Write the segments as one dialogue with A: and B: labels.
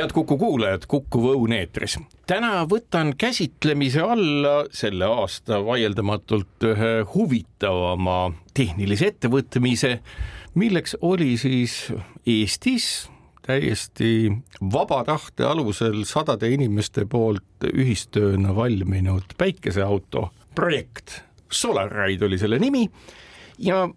A: Head Kuku kuulajad, Kuku Õun eetris. täna võtan käsitlemise alla selle aasta vaieldamatult ühe huvitavama tehnilise ettevõtmise, milleks oli siis Eestis täiesti vaba tahte alusel sadade inimeste poolt ühistööna valminud päikeseauto projekt. Solarride oli selle nimi ja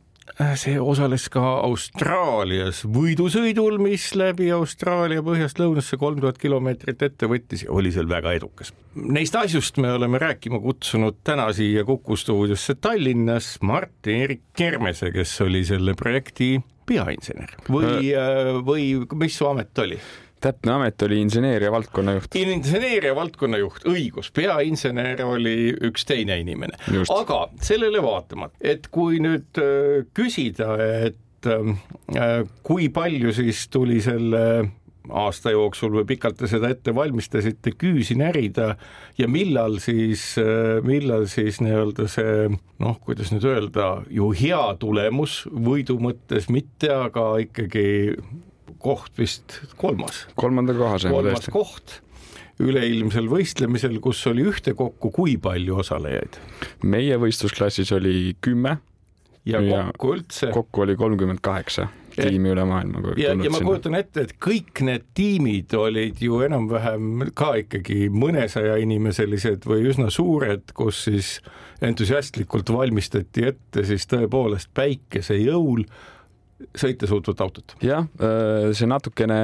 A: see osales ka Austraalias võidusõidul, mis läbi Austraalia põhjast lõunasse kolm tuhat kilomeetrit ette võttis ja oli seal väga edukas. Neist asjust me oleme rääkima kutsunud täna siia Kuku stuudiosse Tallinnas Martin-Erik Kermese, kes oli selle projekti peainsener või, äh. või mis su amet oli?
B: Täpne amet oli inseneeria valdkonnajuht.
A: inseneeria valdkonnajuht, õigus, peainsener oli üks teine inimene, aga sellele vaatamata, et kui nüüd äh, küsida, et äh, kui palju siis tuli selle aasta jooksul või pikalt te seda ette valmistasite, küüsi närida ja millal siis, äh, millal siis nii-öelda see noh, kuidas nüüd öelda, ju hea tulemus võidu mõttes mitte, aga ikkagi koht vist kolmas.
B: kolmanda koha saime
A: kolmas tõesti. koht üleilmsel võistlemisel, kus oli ühtekokku kui palju osalejaid?
B: meie võistlusklassis oli kümme.
A: ja kokku üldse?
B: kokku oli kolmkümmend kaheksa tiimi üle maailma.
A: ja, ja ma kujutan ette, et kõik need tiimid olid ju enam-vähem ka ikkagi mõnesaja inimeselised või üsna suured, kus siis entusiastlikult valmistati ette siis tõepoolest päikesejõul sõita suutvat autot?
B: jah, äh, see natukene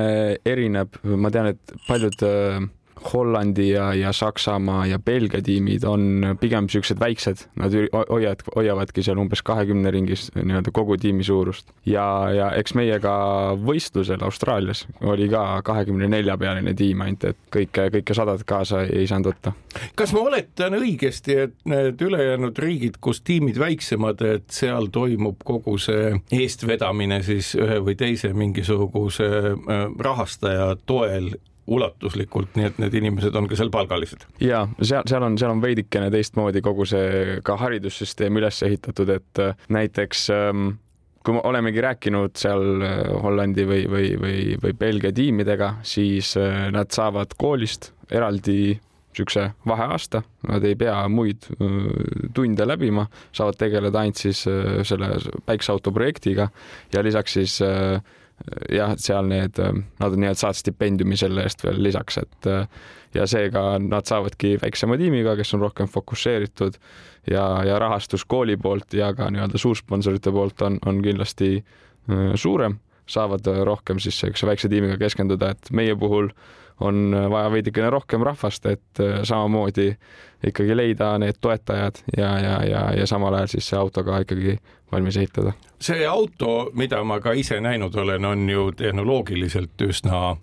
B: erineb, ma tean, et paljud äh, Hollandi ja, ja Saksamaa ja Belgia tiimid on pigem niisugused väiksed, nad hoiavad, hoiavadki seal umbes kahekümne ringis nii-öelda kogu tiimi suurust ja, ja eks meiega võistlusel Austraalias oli ka kahekümne nelja pealine tiim ainult, et kõike, kõike sadat kaasa ei saanud võtta.
A: kas ma oletan õigesti, et need ülejäänud riigid, kus tiimid väiksemad, et seal toimub kogu see eestvedamine siis ühe või teise mingisuguse äh, rahastaja toel ulatuslikult, nii et need inimesed on ka seal palgalised.
B: ja seal, seal on, seal on veidikene teistmoodi kogu see ka haridussüsteem üles ehitatud, et äh, näiteks ähm, kui me olemegi rääkinud seal äh, Hollandi või, või, või, või Belgia tiimidega, siis äh, nad saavad koolist eraldi niisuguse vaheaasta, nad ei pea muid tunde läbima, saavad tegeleda ainult siis selle päikseauto projektiga ja lisaks siis äh, jah, et seal need, äh, nad nii-öelda saavad stipendiumi selle eest veel lisaks, et äh, ja seega nad saavadki väiksema tiimiga, kes on rohkem fokusseeritud ja, ja rahastus kooli poolt ja ka nii-öelda suursponsorite poolt on, on kindlasti äh, suurem, saavad rohkem siis niisuguse väikse tiimiga keskenduda, et meie puhul on vaja veidikene rohkem rahvast, et samamoodi ikkagi leida need toetajad ja, ja, ja, ja samal ajal siis see auto ka ikkagi valmis ehitada.
A: see auto, mida ma ka ise näinud olen, on ju tehnoloogiliselt üsna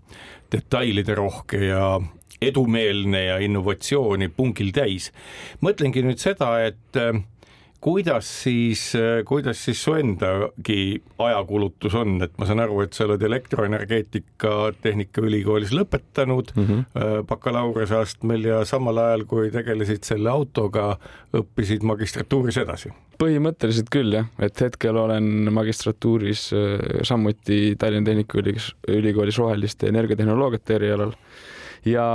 A: detailide rohke ja edumeelne ja innovatsiooni pungil täis. mõtlengi nüüd seda, et kuidas siis, kuidas siis su endagi ajakulutus on, et ma saan aru, et sa oled elektroenergeetika Tehnikaülikoolis lõpetanud mm -hmm. bakalaureuseastmel ja samal ajal, kui tegelesid selle autoga, õppisid magistratuuris edasi?
B: põhimõtteliselt küll jah, et hetkel olen magistratuuris äh, samuti Tallinna Tehnikaülikoolis roheliste energiatehnoloogiate erialal ja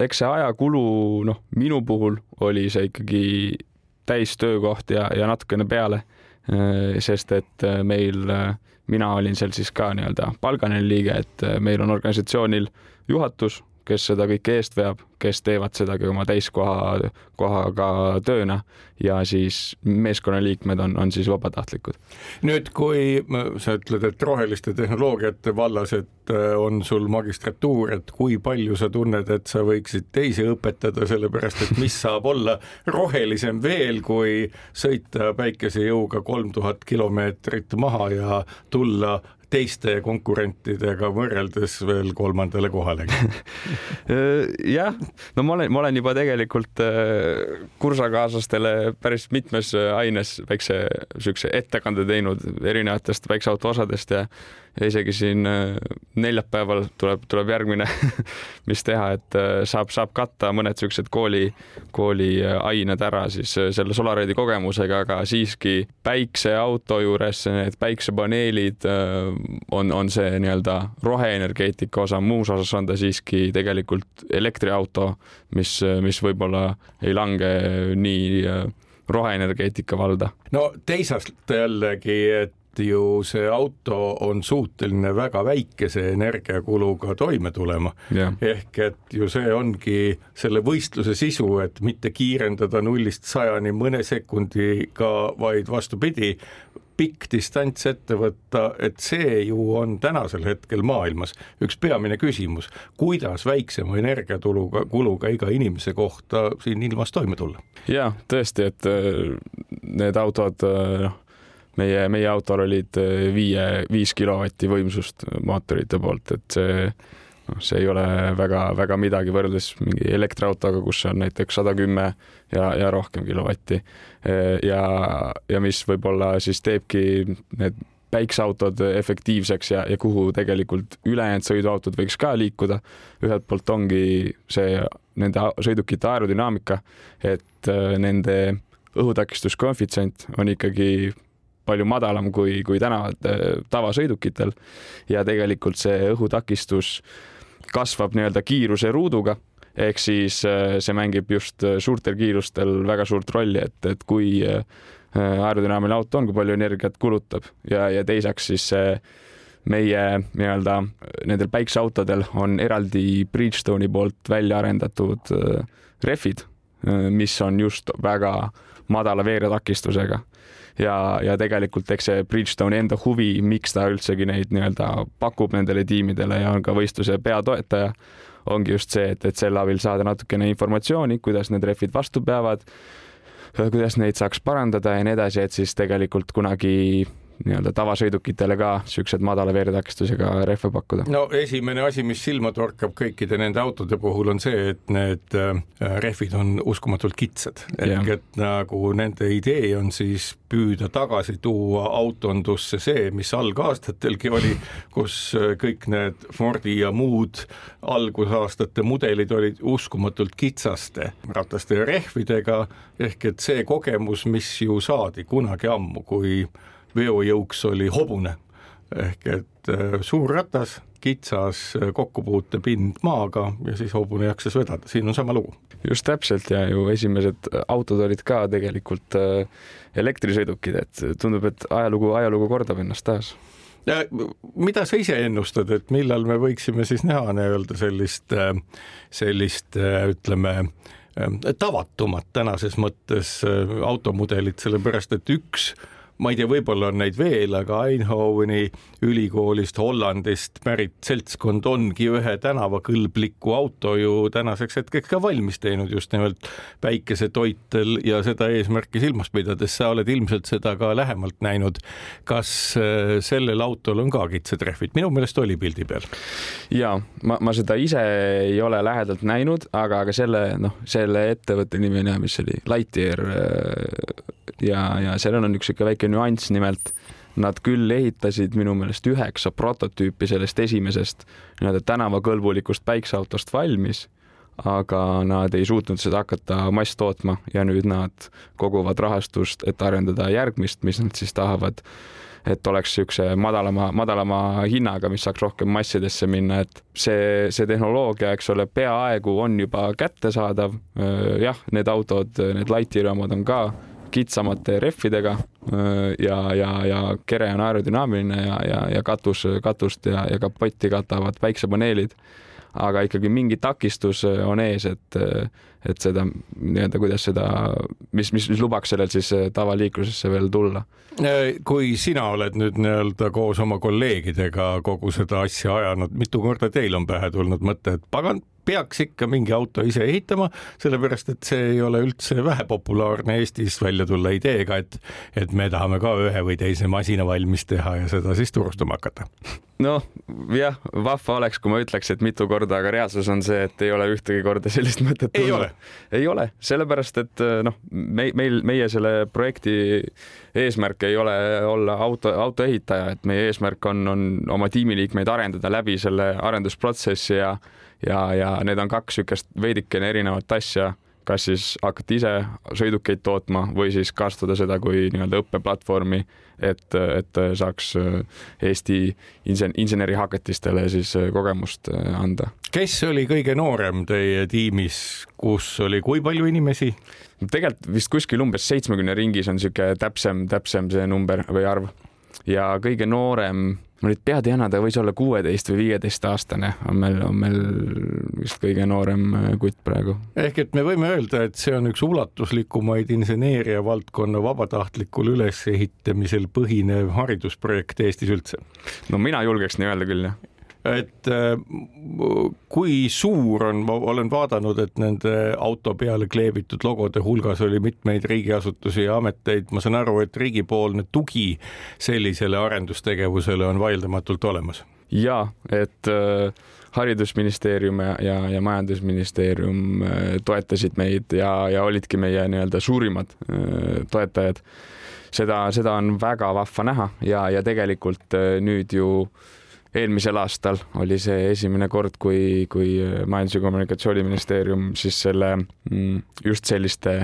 B: eks see ajakulu, noh, minu puhul oli see ikkagi täistöökoht ja, ja natukene peale. Äh, sest et äh, meil, äh, mina olin seal siis ka nii-öelda palgaline liige, et meil on organisatsioonil juhatus, kes seda kõike eest veab, kes teevad sedagi oma täiskoha, kohaga tööna ja siis meeskonnaliikmed on, on siis vabatahtlikud.
A: nüüd, kui sa ütled, et roheliste tehnoloogiate vallas, et äh, on sul magistratuur, et kui palju sa tunned, et sa võiksid teisi õpetada, sellepärast et mis saab olla rohelisem veel, kui sõita päikesejõuga kolm tuhat kilomeetrit maha ja tulla teiste konkurentidega võrreldes veel kolmandale kohale.
B: Jah, no ma olen, ma olen juba tegelikult äh, kursakaaslastele päris mitmes aines väikse siukse ettekande teinud erinevatest väikseauto osadest ja ja isegi siin äh, neljapäeval tuleb, tuleb järgmine mis teha, et äh, saab, saab katta mõned siuksed kooli, kooliained ära siis selle Solaride'i kogemusega, aga siiski päikseauto juures need päiksepaneelid on, on see nii-öelda roheenergeetika osa, muus osas on ta siiski tegelikult elektriauto, mis, mis võib-olla ei lange nii roheenergeetika valda.
A: no teisalt jällegi, et ju see auto on suuteline väga väikese energiakuluga toime tulema ehk et ju see ongi selle võistluse sisu, et mitte kiirendada nullist sajani mõne sekundiga, vaid vastupidi, pikk distants ette võtta, et see ju on tänasel hetkel maailmas üks peamine küsimus, kuidas väiksema energiatuluga, kuluga iga inimese kohta siin ilmas toime tulla.
B: ja tõesti, et äh, need autod noh meie, meie autol olid äh, viie, viis kilovatti võimsust mootorite poolt, et see, noh, see ei ole väga-väga midagi võrreldes mingi elektriautoga, kus on näiteks sada kümme ja, ja rohkem kilovatti. Äh, ja, ja mis võib-olla siis teebki need päikseautod efektiivseks ja, ja kuhu tegelikult ülejäänud sõiduautod võiks ka liikuda. ühelt poolt ongi see nende sõidukite aerodünaamika, et äh, nende õhutakistuskoefitsient on ikkagi palju madalam kui, kui tänavate tavasõidukitel ja tegelikult see õhutakistus kasvab nii-öelda kiiruse ruuduga ehk siis äh, see mängib just äh, suurtel kiirustel väga suurt rolli, et, et kui äh, aerodünaamiline auto on, kui palju energiat kulutab. Ja, ja teiseks siis see meie nii-öelda nendel päikseautodel on eraldi Bridgestone'i poolt välja arendatud rehvid, mis on just väga madala veeretakistusega. Ja, ja tegelikult eks see Bridgestone'i enda huvi, miks ta üldsegi neid nii-öelda pakub nendele tiimidele ja on ka võistluse peatoetaja, ongi just see, et, et selle abil saada natukene informatsiooni, kuidas need rehvid vastu peavad, kuidas neid saaks parandada ja nii edasi, et siis tegelikult kunagi nii-öelda tavasõidukitele ka siuksed madala veeretakistusega rehve pakkuda?
A: no esimene asi, mis silma torkab kõikide nende autode puhul on see, et need äh, rehvid on uskumatult kitsad. Ehk et nagu nende idee on siis püüda tagasi tuua autondusse see, mis algaastatelgi oli, kus äh, kõik need Fordi ja muud algusaastate mudelid olid uskumatult kitsaste rataste ja rehvidega, ehk et see kogemus, mis ju saadi kunagi ammu, kui veojõuks oli hobune. Ehk et äh, suur ratas, kitsas äh, kokkupuutepind maaga ja siis hobune jaksas vedada, siin on sama lugu.
B: just täpselt ja ju esimesed autod olid ka tegelikult äh, elektrisõidukid, et tundub, et ajalugu, ajalugu kordab ennast taas.
A: Ja, mida sa ise ennustad, et millal me võiksime siis näha nii-öelda sellist, sellist ütleme, tavatumat tänases mõttes automudelit, sellepärast et üks ma ei tea, võib-olla on neid veel, aga Eindhoveni ülikoolist Hollandist pärit seltskond ongi ühe tänavakõlbliku auto ju tänaseks hetkeks ka valmis teinud just nimelt päikesetoitel ja seda eesmärki silmas pidades, sa oled ilmselt seda ka lähemalt näinud. kas äh, sellel autol on ka kitsad rehvid? minu meelest oli pildi peal.
B: ja ma, ma seda ise ei ole lähedalt näinud, aga, aga selle noh, selle ettevõtte nimi on jah, mis see oli, Lightyear äh, ja, ja sellel on üks sihuke väike nüanss, nimelt nad küll ehitasid minu meelest üheksa prototüüpi sellest esimesest nii-öelda tänavakõlbulikust päikseautost valmis, aga nad ei suutnud seda hakata masstootma ja nüüd nad koguvad rahastust, et arendada järgmist, mis nad siis tahavad et oleks niisuguse madalama, madalama hinnaga, mis saaks rohkem massidesse minna, et see, see tehnoloogia, eks ole, peaaegu on juba kättesaadav. jah, need autod, need Lightyeari omad on ka kitsamate rehvidega ja, ja, ja kere on aerodünaamiline ja, ja, ja katus, katust ja, ja kapotti katavad päiksepaneelid. aga ikkagi mingi takistus on ees, et, et seda nii-öelda, kuidas seda, mis, mis, mis lubaks sellel siis tavaliiklusesse veel tulla.
A: kui sina oled nüüd nii-öelda koos oma kolleegidega kogu seda asja ajanud, mitu korda teil on pähe tulnud mõte, et pagan, peaks ikka mingi auto ise ehitama, sellepärast et see ei ole üldse vähepopulaarne Eestis välja tulla ideega, et, et me tahame ka ühe või teise masina valmis teha ja seda siis turustama hakata
B: noh, jah, vahva oleks, kui ma ütleks, et mitu korda, aga reaalsus on see, et ei ole ühtegi korda sellist mõtet.
A: ei ole?
B: ei ole, sellepärast et noh, me, meil, meie selle projekti eesmärk ei ole olla auto, autoehitaja, et meie eesmärk on, on oma tiimiliikmeid arendada läbi selle arendusprotsessi ja ja, ja need on kaks niisugust veidikene erinevat asja kas siis hakata ise sõidukeid tootma või siis kasutada seda kui nii-öelda õppeplatvormi, et, et saaks Eesti insen-, insenerihaketistele siis kogemust anda.
A: kes oli kõige noorem teie tiimis, kus oli kui palju inimesi?
B: tegelikult vist kuskil umbes seitsmekümne ringis on niisugune täpsem, täpsem see number või arv ja kõige noorem ma nüüd pead ei anna, ta võis olla kuueteist või viieteistaastane, on meil, on meil vist kõige noorem äh, kutt praegu.
A: ehk et me võime öelda, et see on üks ulatuslikumaid inseneeria valdkonna vabatahtlikul ülesehitamisel põhinev haridusprojekt Eestis üldse.
B: no mina julgeks nii öelda küll, jah
A: et äh, kui suur on, ma olen vaadanud, et nende auto peale kleebitud logode hulgas oli mitmeid riigiasutusi ja ameteid, ma saan aru, et riigipoolne tugi sellisele arendustegevusele on vaieldamatult olemas.
B: ja et äh, haridusministeerium ja, ja, ja majandusministeerium äh, toetasid meid ja, ja olidki meie nii-öelda suurimad äh, toetajad. seda, seda on väga vahva näha ja, ja tegelikult äh, nüüd ju äh, eelmisel aastal oli see esimene kord, kui, kui Majandus- ja Kommunikatsiooniministeerium siis selle mm, just selliste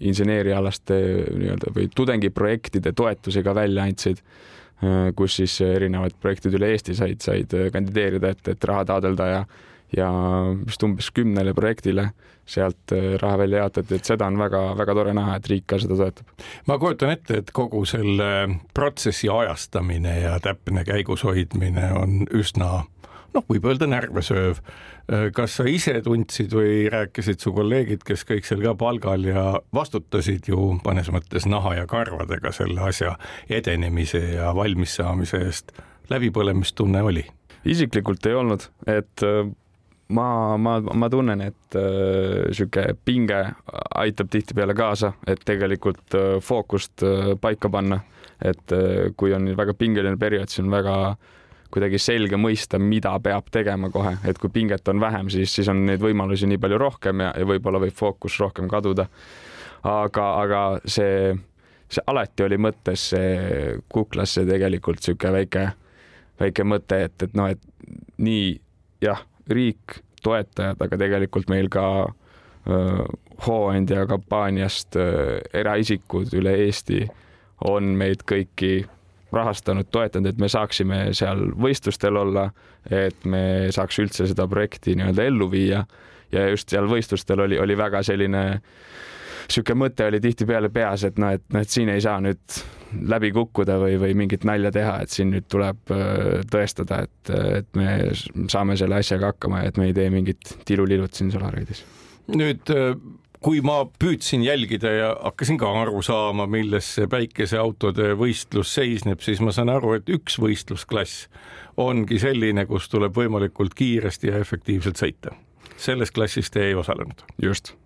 B: inseneeriaalaste nii-öelda või tudengiprojektide toetusi ka välja andsid, kus siis erinevad projektid üle Eesti said, said kandideerida, et, et raha taotleda ja ja vist umbes kümnele projektile sealt äh, raha välja jaotati, et seda on väga-väga tore näha, et riik ka seda toetab.
A: ma kujutan ette, et kogu selle protsessi ajastamine ja täpne käigus hoidmine on üsna noh, võib öelda närvesööv. Äh, kas sa ise tundsid või rääkisid su kolleegid, kes kõik seal ka palgal ja vastutasid ju mõnes mõttes naha ja karvadega selle asja edenemise ja valmissaamise eest, läbipõlemistunne oli?
B: isiklikult ei olnud, et äh, ma, ma, ma tunnen, et äh, sihuke pinge aitab tihtipeale kaasa, et tegelikult äh, fookust äh, paika panna. et äh, kui on väga pingeline periood, siis on väga kuidagi selge mõista, mida peab tegema kohe, et kui pinget on vähem, siis, siis on neid võimalusi nii palju rohkem ja, ja võib-olla võib fookus rohkem kaduda. aga, aga see, see alati oli mõttes see kuklasse tegelikult sihuke väike, väike mõte, et, et noh, et nii jah riik, toetajad, aga tegelikult meil ka hooandja kampaaniast eraisikud üle Eesti on meid kõiki rahastanud, toetanud, et me saaksime seal võistlustel olla, et me saaks üldse seda projekti nii-öelda ellu viia. Ja just seal võistlustel oli, oli väga selline sihuke mõte oli tihtipeale peas, et noh, et noh, et siin ei saa nüüd läbi kukkuda või, või mingit nalja teha, et siin nüüd tuleb äh, tõestada, et, et me saame selle asjaga hakkama ja et me ei tee mingit tilulilut siin Solariidis.
A: nüüd äh, kui ma püüdsin jälgida ja hakkasin ka aru saama, milles see päikeseautode võistlus seisneb, siis ma saan aru, et üks võistlusklass ongi selline, kus tuleb võimalikult kiiresti ja efektiivselt sõita. selles klassis te ei osalenud?
B: just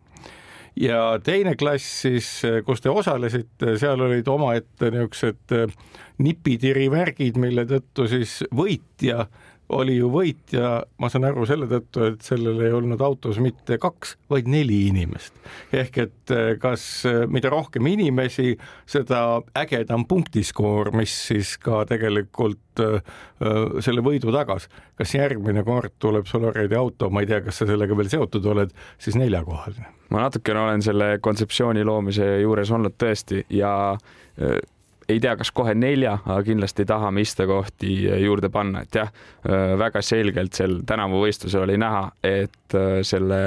A: ja teine klass siis, kus te osalesite, seal olid omaette niisugused äh, nipitiri-värgid, mille tõttu siis võitja oli ju võitja, ma saan aru selle tõttu, et sellel ei olnud autos mitte kaks, vaid neli inimest. ehk et eh, kas eh, mida rohkem inimesi, seda ägedam punktiskoor, mis siis ka tegelikult eh, selle võidu tagas. kas järgmine kord tuleb Solariidi auto, ma ei tea, kas sa sellega veel seotud oled, siis neljakohaline?
B: ma natukene olen selle kontseptsiooni loomise juures olnud tõesti ja ei tea, kas kohe nelja, aga kindlasti tahame istekohti juurde panna, et jah, väga selgelt sel tänavuvõistlusel oli näha, et selle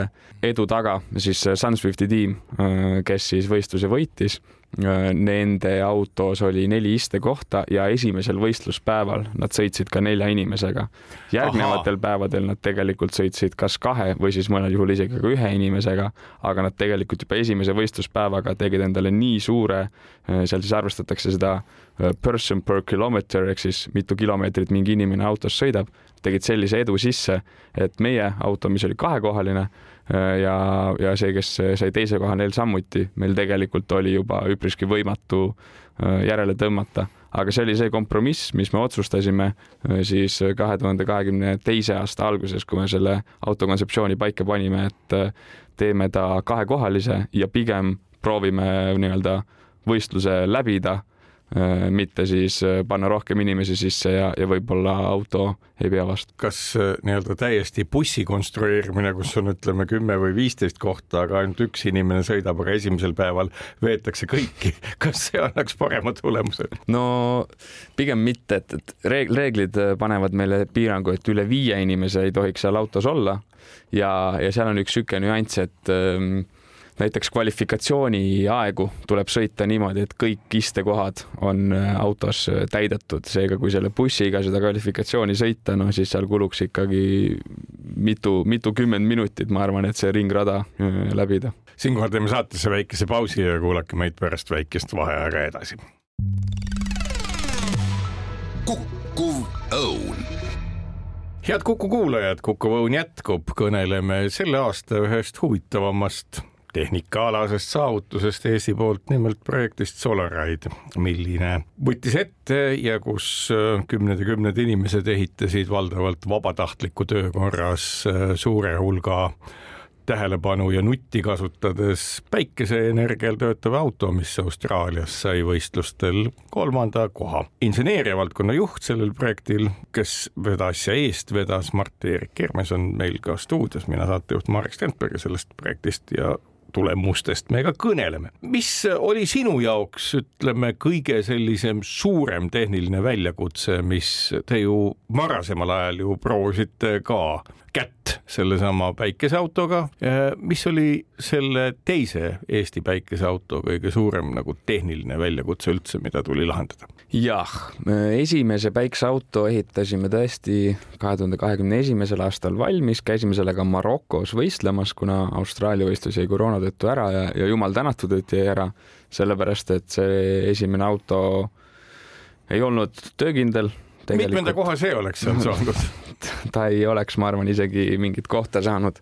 B: edu taga siis Sunswifti tiim, kes siis võistluse võitis, Nende autos oli neli istekohta ja esimesel võistluspäeval nad sõitsid ka nelja inimesega. järgnevatel Aha. päevadel nad tegelikult sõitsid kas kahe või siis mõnel juhul isegi ka ühe inimesega, aga nad tegelikult juba esimese võistluspäevaga tegid endale nii suure, seal siis arvestatakse seda person per kilometer ehk siis mitu kilomeetrit mingi inimene autos sõidab, tegid sellise edu sisse, et meie auto, mis oli kahekohaline, Äh, ja, ja see, kes sai teise koha, neil samuti, meil tegelikult oli juba üpriski võimatu äh, järele tõmmata, aga see oli see kompromiss, mis me otsustasime äh, siis kahe tuhande kahekümne teise aasta alguses, kui me selle auto kontseptsiooni paika panime, et teeme ta kahekohalise ja pigem proovime nii-öelda võistluse läbida Äh, mitte siis äh, panna rohkem inimesi sisse ja, ja võib-olla auto ei pea vastu.
A: kas äh, nii-öelda täiesti bussi konstrueerimine, kus on, ütleme, kümme või viisteist kohta, aga ainult üks inimene sõidab, aga esimesel päeval veetakse kõiki, kas see annaks parema tulemuse?
B: no pigem mitte, et, et reeglid panevad meile piirangu, et üle viie inimese ei tohiks seal autos olla ja, ja seal on üks niisugune nüanss, et ähm, näiteks kvalifikatsiooni aegu tuleb sõita niimoodi, et kõik istekohad on äh, autos äh, täidetud, seega kui selle bussiga seda kvalifikatsiooni sõita, no siis seal kuluks ikkagi mitu, mitukümmend minutit, ma arvan, et see ringrada äh, läbida.
A: siinkohal teeme saatesse väikese pausi ja kuulake meid pärast väikest vaheaega edasi.
C: kukkuv õun
A: head Kuku kuulajad, Kuku Õun jätkub, kõneleme selle aasta ühest huvitavamast tehnikaalasest saavutusest Eesti poolt, nimelt projektist Solaride, milline võttis ette ja kus äh, kümned ja kümned inimesed ehitasid valdavalt vabatahtliku töö korras äh, suure hulga tähelepanu ja nutti kasutades päikeseenergial töötav auto, mis Austraalias sai võistlustel kolmanda koha. inseneeria valdkonna juht sellel projektil, kes vedas ja eest vedas, Mart-Erik Kermes on meil ka stuudios, mina saatejuht Marek Strandberg sellest projektist ja tulemustest me ka kõneleme. mis oli sinu jaoks, ütleme, kõige sellisem suurem tehniline väljakutse, mis te ju varasemal ajal ju proovisite ka kätt sellesama päikeseautoga. mis oli selle teise Eesti päikeseauto kõige suurem nagu tehniline väljakutse üldse, mida tuli lahendada?
B: jah, esimese päikeseauto ehitasime tõesti kahe tuhande kahekümne esimesel aastal valmis, käisime sellega Marokos võistlemas, kuna Austraalia võistlus jäi koroona tõttu ära ja, ja jumal tänatud, et jäi ära, sellepärast et see esimene auto ei olnud töökindel.
A: mitmenda koha see oleks seal saanud
B: ta ei oleks, ma arvan, isegi mingit kohta saanud.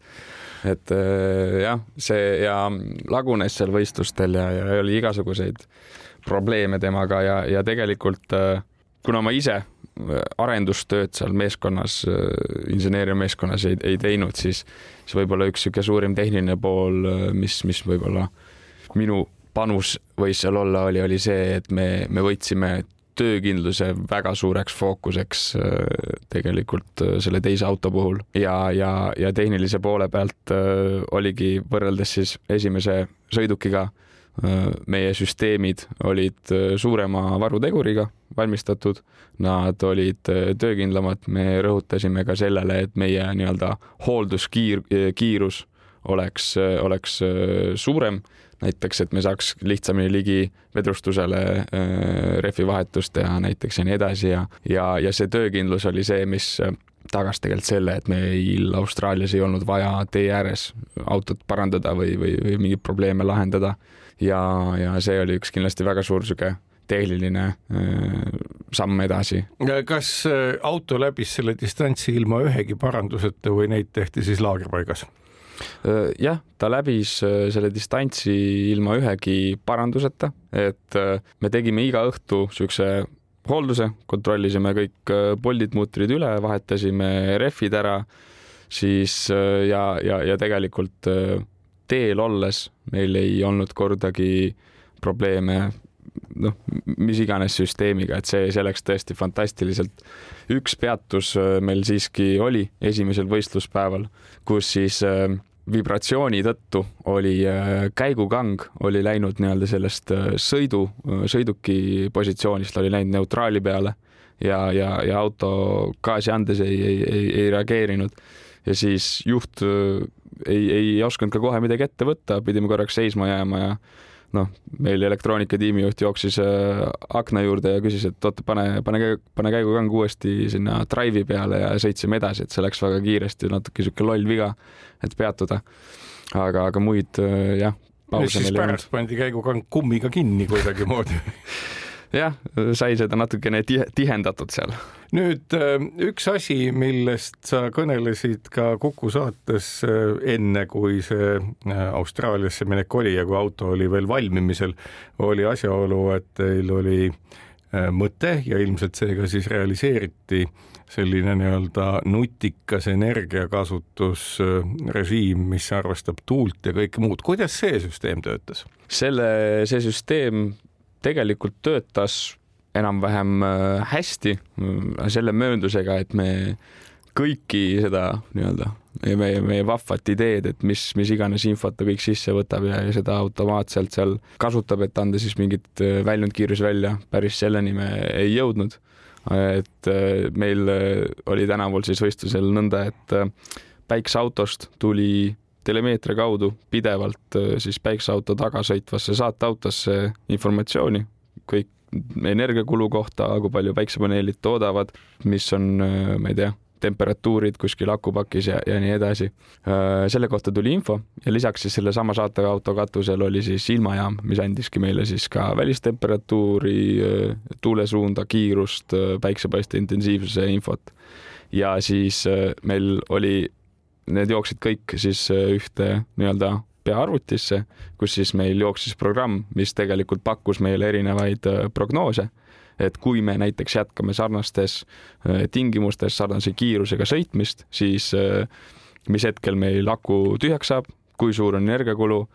B: et äh, jah, see ja lagunes seal võistlustel ja, ja oli igasuguseid probleeme temaga ja, ja tegelikult äh, kuna ma ise arendustööd seal meeskonnas, inseneeriameeskonnas ei, ei teinud, siis, siis võib-olla üks niisugune suurim tehniline pool, mis, mis võib-olla minu panus võis seal olla, oli, oli see, et me, me võtsime töökindluse väga suureks fookuseks äh, tegelikult äh, selle teise auto puhul. Ja, ja, ja tehnilise poole pealt äh, oligi võrreldes siis esimese sõidukiga meie süsteemid olid suurema varuteguriga valmistatud, nad olid töökindlamad, me rõhutasime ka sellele, et meie nii-öelda hoolduskiir, kiirus oleks, oleks suurem. Näiteks, et me saaks lihtsamini ligi vedrustusele äh, rehvivahetust teha näiteks ja nii edasi ja, ja, ja see töökindlus oli see, mis äh, tagas tegelikult selle, et meil Austraalias ei olnud vaja tee ääres autot parandada või, või, või mingeid probleeme lahendada. Ja, ja see oli üks kindlasti väga suur sihuke tehniline äh, samm edasi.
A: kas äh, auto läbis selle distantsi ilma ühegi paranduseta või neid tehti siis laagripaigas?
B: jah, ta läbis selle distantsi ilma ühegi paranduseta, et me tegime iga õhtu siukse hoolduse, kontrollisime kõik poldid, mutrid üle, vahetasime rehvid ära, siis ja, ja, ja tegelikult teel olles meil ei olnud kordagi probleeme noh, mis iganes süsteemiga, et see, see läks tõesti fantastiliselt. üks peatus meil siiski oli esimesel võistluspäeval, kus siis äh, vibratsiooni tõttu oli äh, käigukang oli läinud nii-öelda sellest äh, sõidu, sõiduki positsioonist oli läinud neutraali peale ja, ja, ja auto gaasi andes ei, ei, ei, ei reageerinud. ja siis juht ei, ei osanud ka kohe midagi ette võtta, pidime korraks seisma jääma ja noh, meil elektroonika tiimijuht jooksis äh, akna juurde ja küsis, et oota, pane, pane, pane käigukang uuesti sinna Drive'i peale ja sõitsime edasi, et see läks väga kiiresti, natuke sihuke loll viga, et peatuda. aga, aga muid äh, jah.
A: siis pärast pandi käigukang kummiga kinni kuidagimoodi
B: jah, sai seda natukene tihe, tihendatud seal.
A: nüüd äh, üks asi, millest sa kõnelesid ka Kuku saates äh, enne, kui see äh, Austraaliasse minek oli ja kui auto oli veel valmimisel, oli asjaolu, et teil oli mõte ja ilmselt see ka siis realiseeriti selline nii-öelda nutikas energiakasutusrežiim, mis arvestab tuult ja kõike muud. kuidas see süsteem töötas?
B: selle, see süsteem tegelikult töötas enam-vähem äh, hästi äh, selle mööndusega, et me kõiki seda nii-öelda meie, meie vahvat ideed, et mis, mis iganes infot ta kõik sisse võtab ja, ja seda automaatselt seal kasutab, et anda siis mingit äh, väljundkiirus välja, päris selleni me ei jõudnud. et meil oli tänaval siis võistlusel nõnda, et päikseautost tuli telemeetria kaudu pidevalt äh, siis päikseauto taga sõitvasse saateautosse informatsiooni kõik energiakulu kohta, kui palju päiksepaneelid toodavad, mis on, äh, ma ei tea, temperatuurid kuskil akupakis ja, ja nii edasi. Äh, selle kohta tuli info ja lisaks siis sellesama saateauto katusel oli siis ilmajaam, mis andiski meile siis ka välistemperatuuri, tuulesuunda, kiirust, päiksepaiste intensiivsuse infot. ja siis meil oli need jooksid kõik siis äh, ühte nii-öelda peaarvutisse, kus siis meil jooksis programm, mis tegelikult pakkus meile erinevaid äh, prognoose. et kui me näiteks jätkame sarnastes äh, tingimustes sarnase kiirusega sõitmist, siis mis hetkel meil aku tühjaks saab, kui suur on energiakulu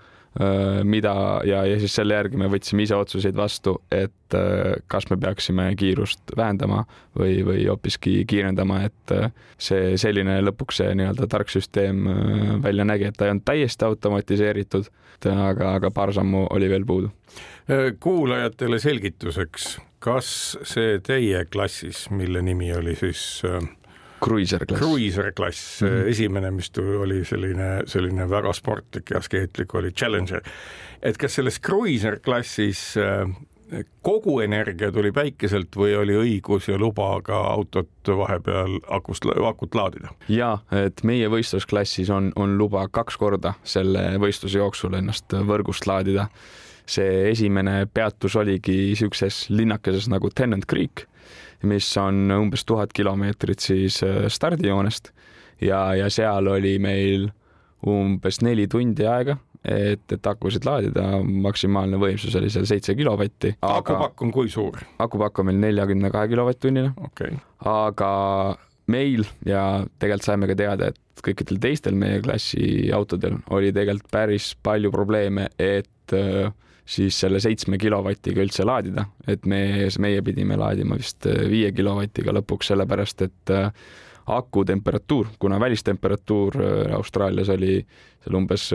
B: mida ja, ja siis selle järgi me võtsime ise otsuseid vastu, et äh, kas me peaksime kiirust vähendama või, või hoopiski kiirendama, et äh, see selline lõpuks see nii-öelda tark süsteem välja nägi, et ta ei olnud täiesti automatiseeritud, aga, aga paar sammu oli veel puudu.
A: kuulajatele selgituseks, kas see teie klassis, mille nimi oli siis
B: Cruiser klass.
A: Cruiser klass mm, -hmm. esimene, mis oli selline, selline väga sportlik ja askeetlik, oli Challenger. et kas selles Cruiser klassis äh, kogu energia tuli päikeselt või oli õigus ja luba ka autot vahepeal akust, akut laadida?
B: ja, et meie võistlusklassis on, on luba kaks korda selle võistluse jooksul ennast võrgust laadida. see esimene peatus oligi siukses linnakeses nagu Tennant Creek mis on umbes tuhat kilomeetrit siis äh, stardijoonest ja, ja seal oli meil umbes neli tundi aega, et, et akusid laadida, maksimaalne võimsus oli seal seitse kilovatti.
A: akupakk on kui suur?
B: akupakk on meil neljakümne kahe kilovatt-tunnine
A: okay..
B: aga meil ja tegelikult saime ka teada, et kõikidel teistel meie klassi autodel oli tegelikult päris palju probleeme, et äh, siis selle seitsme kilovatiga üldse laadida, et me, meie pidime laadima vist äh, viie kilovatiga lõpuks, sellepärast et äh, aku temperatuur, kuna välistemperatuur äh, Austraalias oli seal umbes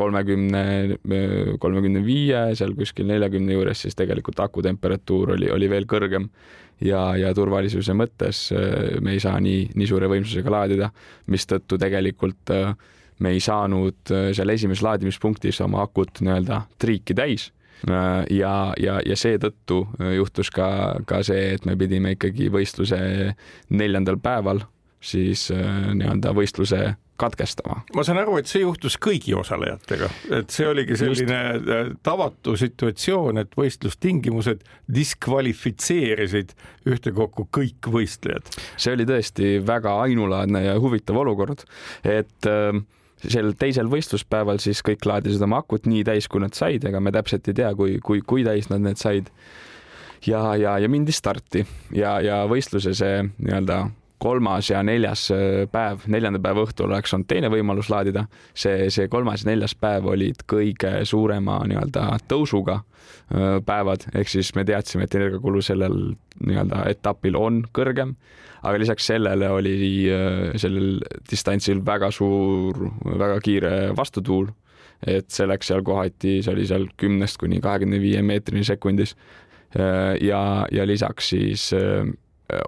B: kolmekümne, kolmekümne viie, seal kuskil neljakümne juures, siis tegelikult aku temperatuur oli, oli veel kõrgem. Ja, ja turvalisuse mõttes me ei saa nii, nii suure võimsusega laadida, mistõttu tegelikult äh, me ei saanud äh, seal esimeses laadimispunktis oma akut nii-öelda triiki täis äh, ja, ja, ja seetõttu äh, juhtus ka, ka see, et me pidime ikkagi võistluse neljandal päeval siis nii-öelda võistluse katkestama.
A: ma saan aru, et see juhtus kõigi osalejatega, et see oligi selline Just. tavatu situatsioon, et võistlustingimused diskvalifitseerisid ühtekokku kõik võistlejad.
B: see oli tõesti väga ainulaadne ja huvitav olukord, et äh, sel teisel võistluspäeval siis kõik laadisid oma akut nii täis, kui nad said, ega me täpselt ei tea, kui, kui, kui täis nad need said. ja, ja, ja mindi starti ja, ja võistluse see nii-öelda kolmas ja neljas äh, päev, neljanda päeva õhtul oleks olnud teine võimalus laadida. see, see kolmas ja neljas päev olid kõige suurema nii-öelda tõusuga äh, päevad, ehk siis me teadsime, et energiakulu sellel nii-öelda etapil on kõrgem, aga lisaks sellele oli äh, sellel distantsil väga suur, väga kiire vastutuul, et see läks seal kohati, see oli seal kümnest kuni kahekümne viie meetrini sekundis. ja, ja lisaks siis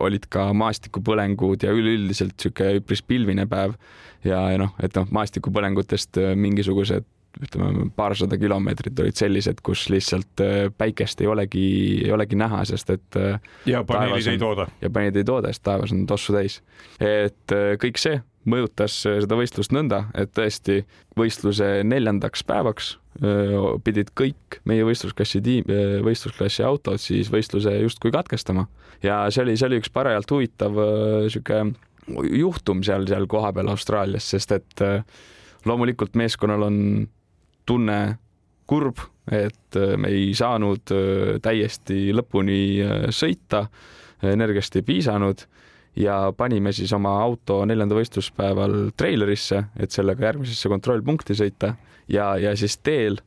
B: olid ka maastikupõlengud ja üleüldiselt niisugune üpris pilvine päev ja, ja noh, et noh, maastikupõlengutest äh, mingisugused ütleme, paarsada kilomeetrit olid sellised, kus lihtsalt äh, päikest ei olegi, ei olegi näha, sest et äh,
A: ja paneelid ei tooda.
B: ja paneelid ei tooda, sest taevas on tossu täis. et äh, kõik see mõjutas seda võistlust nõnda, et tõesti võistluse neljandaks päevaks pidid kõik meie võistlusklassi tiim, võistlusklassi autod siis võistluse justkui katkestama. Ja see oli, see oli üks parajalt huvitav sihuke juhtum seal, seal kohapeal Austraalias, sest et loomulikult meeskonnal on tunne kurb, et äh, me ei saanud äh, täiesti lõpuni äh, sõita, energiast ei piisanud ja panime siis oma auto neljanda võistluspäeval treilerisse, et sellega järgmisesse kontrollpunkti sõita. Ja, ja siis teel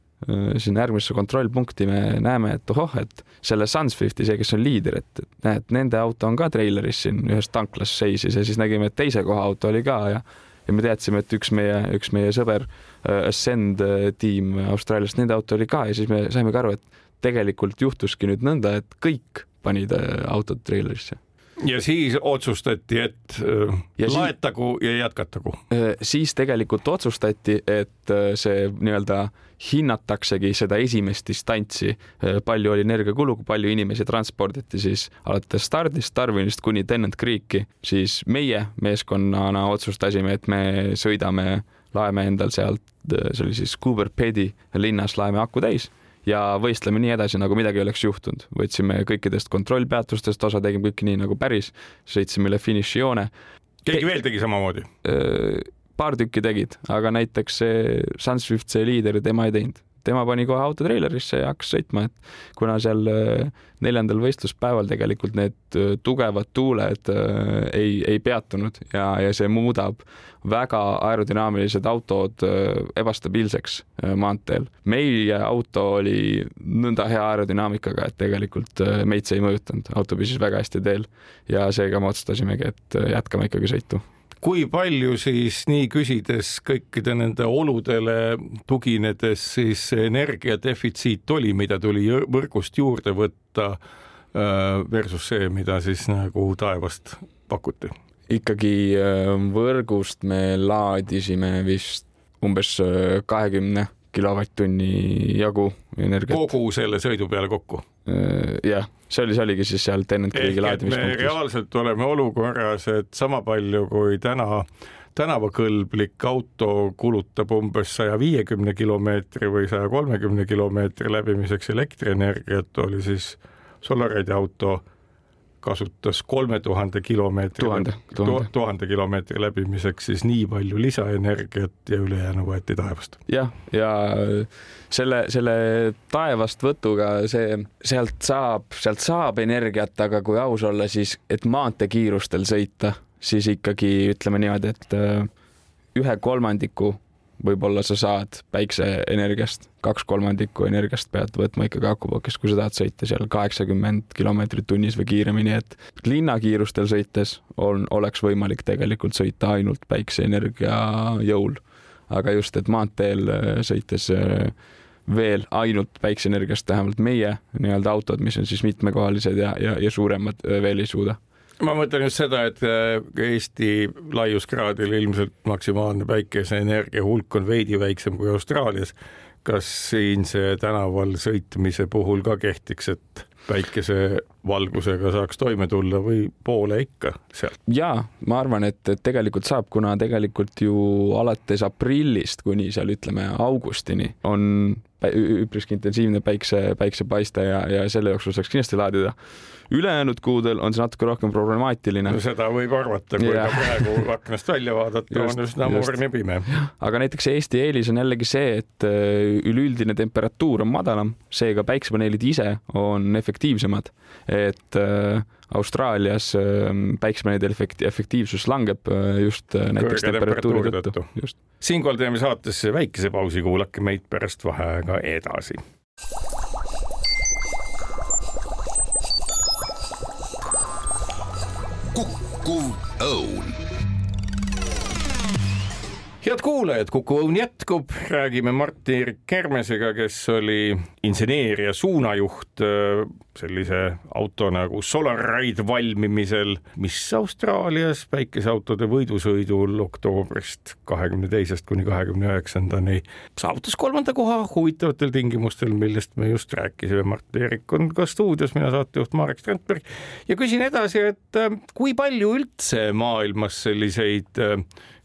B: sinna järgmisesse kontrollpunkti me näeme, et ohoh, et selle Sunswifti, see, kes on liider, et näed, nende auto on ka treileris siin ühes tanklas seisis ja siis nägime, et teise koha auto oli ka ja ja me teadsime, et üks meie, üks meie sõber äh, Ascend äh, tiim Austraaliast, nende auto oli ka ja siis me saimegi aru, et tegelikult juhtuski nüüd nõnda, et kõik panid äh, autod treilerisse
A: ja siis otsustati, et äh, ja laetagu siis, ja jätkatagu.
B: siis tegelikult otsustati, et see nii-öelda hinnataksegi seda esimest distantsi, palju oli energiakulu, kui palju inimesi transporditi siis alates stardist Darwinist kuni Tennant Creeki, siis meie meeskonnana otsustasime, et me sõidame, laeme endal sealt, see oli siis Cooper Pedi linnas, laeme aku täis ja võistleme nii edasi, nagu midagi ei oleks juhtunud. võtsime kõikidest kontrollpeatustest osa, tegime kõike nii nagu päris, sõitsime üle finišijoone.
A: keegi veel tegi samamoodi?
B: paar tükki tegid, aga näiteks see Sunswift, see liider, tema ei teinud tema pani kohe auto treilerisse ja hakkas sõitma, et kuna seal äh, neljandal võistluspäeval tegelikult need äh, tugevad tuuled äh, ei, ei peatunud ja, ja see muudab väga aerodünaamilised autod ebastabiilseks maanteel. meie auto oli nõnda hea aerodünaamikaga, et tegelikult meid see ei mõjutanud, auto püsis väga hästi teel ja seega me otsustasimegi, et jätkame ikkagi sõitu
A: kui palju siis nii küsides kõikide nende oludele tuginedes siis energiadefitsiit oli, mida tuli võrgust juurde võtta äh, versus see, mida siis nagu taevast pakuti?
B: ikkagi äh, võrgust me laadisime vist umbes äh, kahekümne kilovatt-tunni jagu energiat.
A: kogu selle sõidu peale kokku?
B: jah see oli, see oligi siis seal Tennant Creek'i laadimispunktis.
A: reaalselt oleme olukorras, et sama palju kui täna tänavakõlblik auto kulutab umbes saja viiekümne kilomeetri või saja kolmekümne kilomeetri läbimiseks elektrienergiat, oli siis Solaride'i auto kasutas kolme tuhande kilomeetri,
B: tuhande,
A: kilomeetri läbimiseks siis nii palju lisaenergiat ja ülejäänu võeti taevast.
B: jah, ja selle, selle taevast võtuga see, sealt saab, sealt saab energiat, aga kui aus olla, siis et maanteekiirustel sõita, siis ikkagi ütleme niimoodi, et äh, ühe kolmandiku võib-olla sa saad päikseenergiast, kaks kolmandikku energiast pead võtma ikkagi akupakist, kui sa tahad sõita seal kaheksakümmend kilomeetrit tunnis või kiiremini, et linnakiirustel sõites on, oleks võimalik tegelikult sõita ainult päikseenergia jõul. aga just, et maanteel äh, sõites äh, veel ainult päikseenergiast, vähemalt meie nii-öelda autod, mis on siis mitmekohalised ja, ja, ja suuremad, äh, veel ei suuda
A: ma mõtlen just seda, et äh, Eesti laiuskraadil ilmselt maksimaalne päikeseenergia hulk on veidi väiksem kui Austraalias. kas siinse tänaval sõitmise puhul ka kehtiks, et päikesevalgusega saaks toime tulla või poole ikka sealt?
B: ja ma arvan, et, et tegelikult saab, kuna tegelikult ju alates aprillist kuni seal ütleme augustini on üpriski intensiivne päikse, päiksepaiste ja, ja selle jooksul saaks kindlasti laadida ülejäänud kuudel on see natuke rohkem problemaatiline
A: no,. seda võib arvata, kui ja. ka praegu aknast välja vaadata, on üsna morn ja pime.
B: aga näiteks Eesti eelis on jällegi see, et äh, üleüldine temperatuur on madalam, seega päiksepaneelid ise on efektiivsemad, et äh, Austraalias äh, päiksepaneelide efekti-, efektiivsus langeb just näiteks temperatuuri tõttu, just.
A: siinkohal teeme saatesse väikese pausi, kuulake meid pärast vaheaega edasi.
C: Kukkuv õun
A: head kuulajad, Kuku Õun jätkub, räägime Mart-Erik Kermesega, kes oli inseneeria suunajuht äh, sellise auto nagu Solaride valmimisel, mis Austraalias päikeseautode võidusõidul oktoobrist kahekümne teisest kuni kahekümne üheksandani saavutas kolmanda koha huvitavatel tingimustel, millest me just rääkisime. Mart-Erik on ka stuudios, mina saatejuht Marek Strandberg ja küsin edasi, et äh, kui palju üldse maailmas selliseid äh,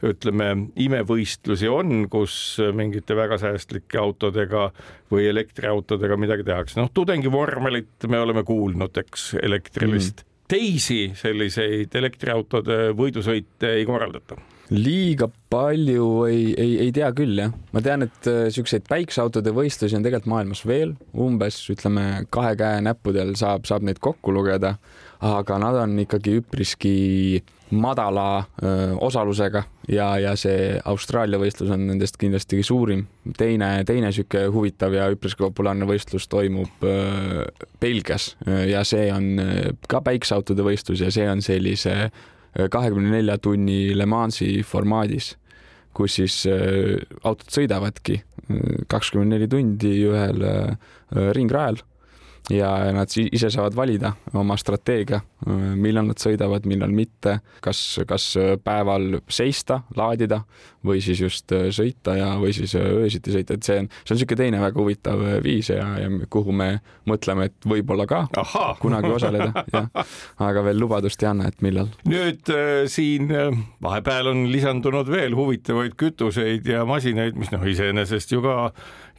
A: ütleme, imevõistlusi on, kus mingite väga säästlike autodega või elektriautodega midagi tehakse, noh, tudengivormelit me oleme kuulnud, eks, elektrilist. Mm. teisi selliseid elektriautode võidusõite ei korraldata.
B: Liiga palju ei, ei, ei tea küll jah, ma tean, et äh, siukseid päikseautode võistlusi on tegelikult maailmas veel. Umbes ütleme kahe käe näppudel saab, saab neid kokku lugeda, aga nad on ikkagi üpriski madala osalusega ja, ja see Austraalia võistlus on nendest kindlasti suurim. teine, teine sihuke huvitav ja üpriski populaarne võistlus toimub Belgias ja see on ka päikseautode võistlus ja see on sellise kahekümne nelja tunni Le Mansi formaadis, kus siis autod sõidavadki kakskümmend neli tundi ühel ringrajal ja nad ise saavad valida oma strateegia, millal nad sõidavad, millal mitte, kas, kas päeval seista, laadida või siis just sõita ja, või siis öösiti sõita, et see on, see on niisugune teine väga huvitav viis ja, ja kuhu me mõtleme, et võib-olla ka Aha. kunagi osaleda, jah. aga veel lubadust ei anna, et millal.
A: nüüd äh, siin äh, vahepeal on lisandunud veel huvitavaid kütuseid ja masinaid, mis noh, iseenesest ju ka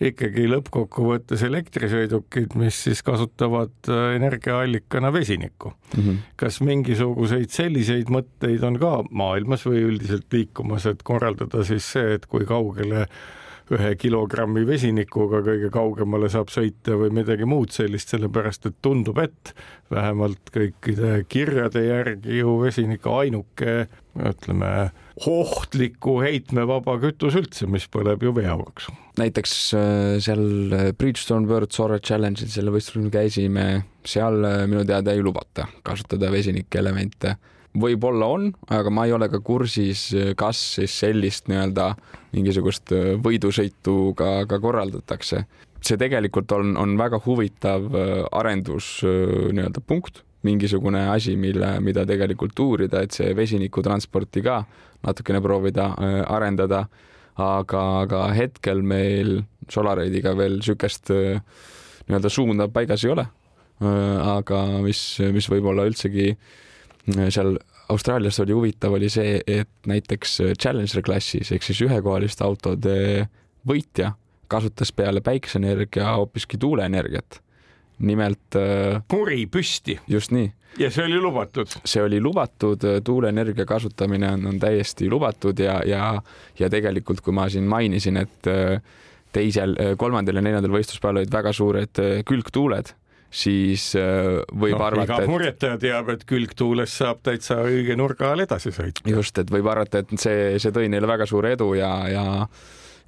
A: ikkagi lõppkokkuvõttes elektrisõidukid, mis siis kasutavad äh, energiaallikana vesinikku mm. -hmm. Kas mingisuguseid selliseid mõtteid on ka maailmas või üldiselt liikumas, et korraldada siis see, et kui kaugele ühe kilogrammi vesinikuga kõige kaugemale saab sõita või midagi muud sellist, sellepärast et tundub, et vähemalt kõikide kirjade järgi ju vesinik ainuke, ütleme, ohtliku heitmevaba kütus üldse, mis põleb ju veeauruks.
B: näiteks äh, seal äh, Bridgestone World Solar Challenge'il selle võistlusel käisime, seal äh, minu teada ei lubata kasutada vesinikelemente võib-olla on, aga ma ei ole ka kursis, kas siis sellist nii-öelda mingisugust äh, võidusõitu ka, ka korraldatakse. see tegelikult on, on väga huvitav äh, arendus äh, nii-öelda punkt, mingisugune asi, mille, mida tegelikult uurida, et see vesinikutransporti ka natukene proovida arendada. aga, aga hetkel meil Solaride'iga veel niisugust nii-öelda suunda paigas ei ole. aga mis, mis võib-olla üldsegi seal Austraalias oli huvitav, oli see, et näiteks Challenger klassis ehk siis ühekohaliste autode võitja kasutas peale päikseenergia hoopiski tuuleenergiat. nimelt.
A: kuri püsti.
B: just nii.
A: ja see oli lubatud?
B: see oli lubatud, tuuleenergia kasutamine on, on täiesti lubatud ja, ja, ja tegelikult, kui ma siin mainisin, et teisel, kolmandal ja neljandal võistluspäeval olid väga suured külgtuuled siis äh, võib no, arvata,
A: et purjetaja teab, et külgtuules saab täitsa õige nurga all edasi sõita.
B: just, et võib arvata, et see, see tõi neile väga suure edu ja, ja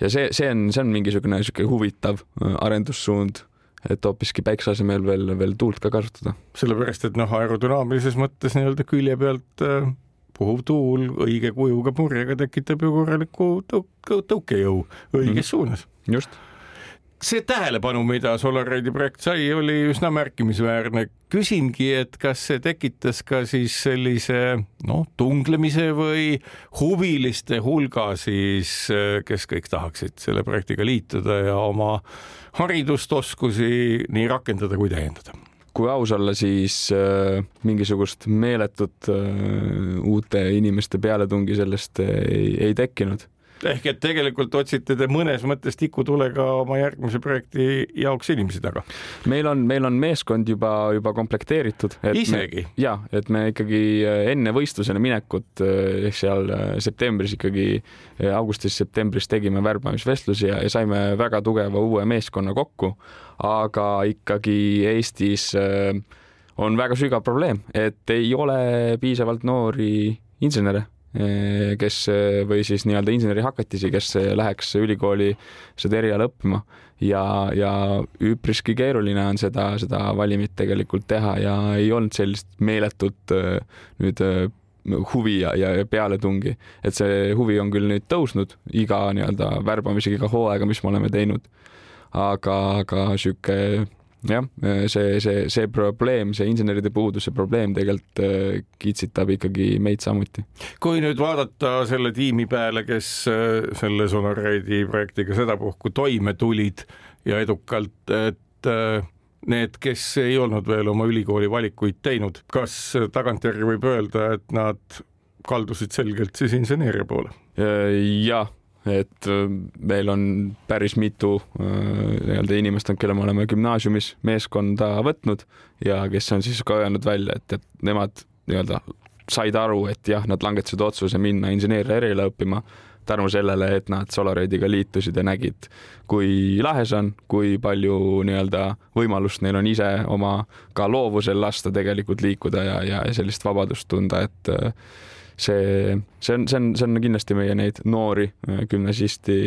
B: ja see, see on, see on mingisugune niisugune huvitav äh, arendussuund, et hoopiski päikse asemel veel, veel tuult ka kasutada.
A: sellepärast, et noh, aerodünaamilises mõttes nii-öelda külje pealt äh, puhuv tuul õige kujuga purjega tekitab ju korraliku tõuk tõukejõu õiges mm -hmm. suunas.
B: just
A: see tähelepanu, mida Solaride'i projekt sai, oli üsna märkimisväärne. küsingi, et kas see tekitas ka siis sellise noh, tunglemise või huviliste hulga siis, kes kõik tahaksid selle projektiga liituda ja oma haridust, oskusi nii rakendada kui täiendada
B: kui aus olla, siis äh, mingisugust meeletut äh, uute inimeste pealetungi sellest ei, ei tekkinud
A: ehk et tegelikult otsite te mõnes mõttes tikutulega oma järgmise projekti jaoks inimesi taga?
B: meil on, meil on meeskond juba, juba komplekteeritud.
A: isegi?
B: ja, et me ikkagi äh, enne võistlusele minekut äh, ehk seal äh, septembris ikkagi, augustis-septembris tegime värbamisvestlusi ja, ja saime väga tugeva uue meeskonna kokku, aga ikkagi Eestis on väga sügav probleem, et ei ole piisavalt noori insenere kes või siis nii-öelda insenerihakatisi, kes läheks ülikooli seda eriala õppima ja, ja üpriski keeruline on seda, seda valimit tegelikult teha ja ei olnud sellist meeletut nüüd huvi ja, ja pealetungi, et see huvi on küll nüüd tõusnud iga nii-öelda värbamisega, iga hooaega, mis me oleme teinud. aga, aga sihuke jah, see, see, see probleem, see inseneride puuduse probleem tegelikult äh, kitsitab ikkagi meid samuti.
A: kui nüüd vaadata selle tiimi peale, kes äh, selle Sonaridi projektiga sedapuhku toime tulid ja edukalt, et need, kes ei olnud veel oma ülikooli valikuid teinud, kas tagantjärgi võib öelda, et nad kaldusid selgelt siis inseneeria poole?
B: jah et äh, meil on päris mitu äh, nii-öelda inimest, kelle me oleme gümnaasiumis meeskonda võtnud ja kes on siis ka öelnud välja, et, et nemad nii-öelda said aru, et jah, nad langetasid otsuse minna inseneeria eriala õppima tänu sellele, et nad Solaridiga liitusid ja nägid, kui lahe see on, kui palju nii-öelda võimalust neil on ise oma ka loovusel lasta tegelikult liikuda ja, ja sellist vabadust tunda, et äh, see, see on, see on, see on kindlasti meie neid noori äh, gümnasisti,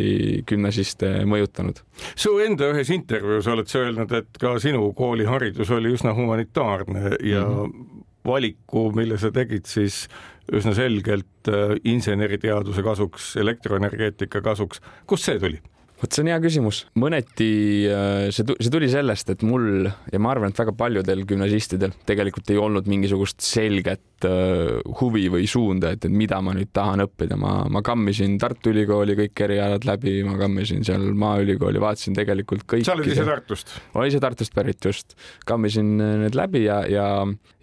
B: gümnasiste mõjutanud.
A: su enda ühes intervjuus oled sa öelnud, et ka sinu kooliharidus oli üsna humanitaarne ja mm -hmm. valiku, mille sa tegid, siis üsna selgelt äh, inseneriteaduse kasuks, elektroenergeetika kasuks. kust see tuli?
B: Vot see on hea küsimus, mõneti äh, see, see tuli sellest, et mul ja ma arvan, et väga paljudel gümnasistidel tegelikult ei olnud mingisugust selget uh, huvi või suunda, et, et mida ma nüüd tahan õppida, ma, ma kammisin Tartu Ülikooli kõik erialad läbi, ma kammisin seal Maaülikooli, vaatasin tegelikult kõik.
A: sa oled ise Tartust?
B: olen ise Tartust pärit just, kammisin need läbi ja, ja,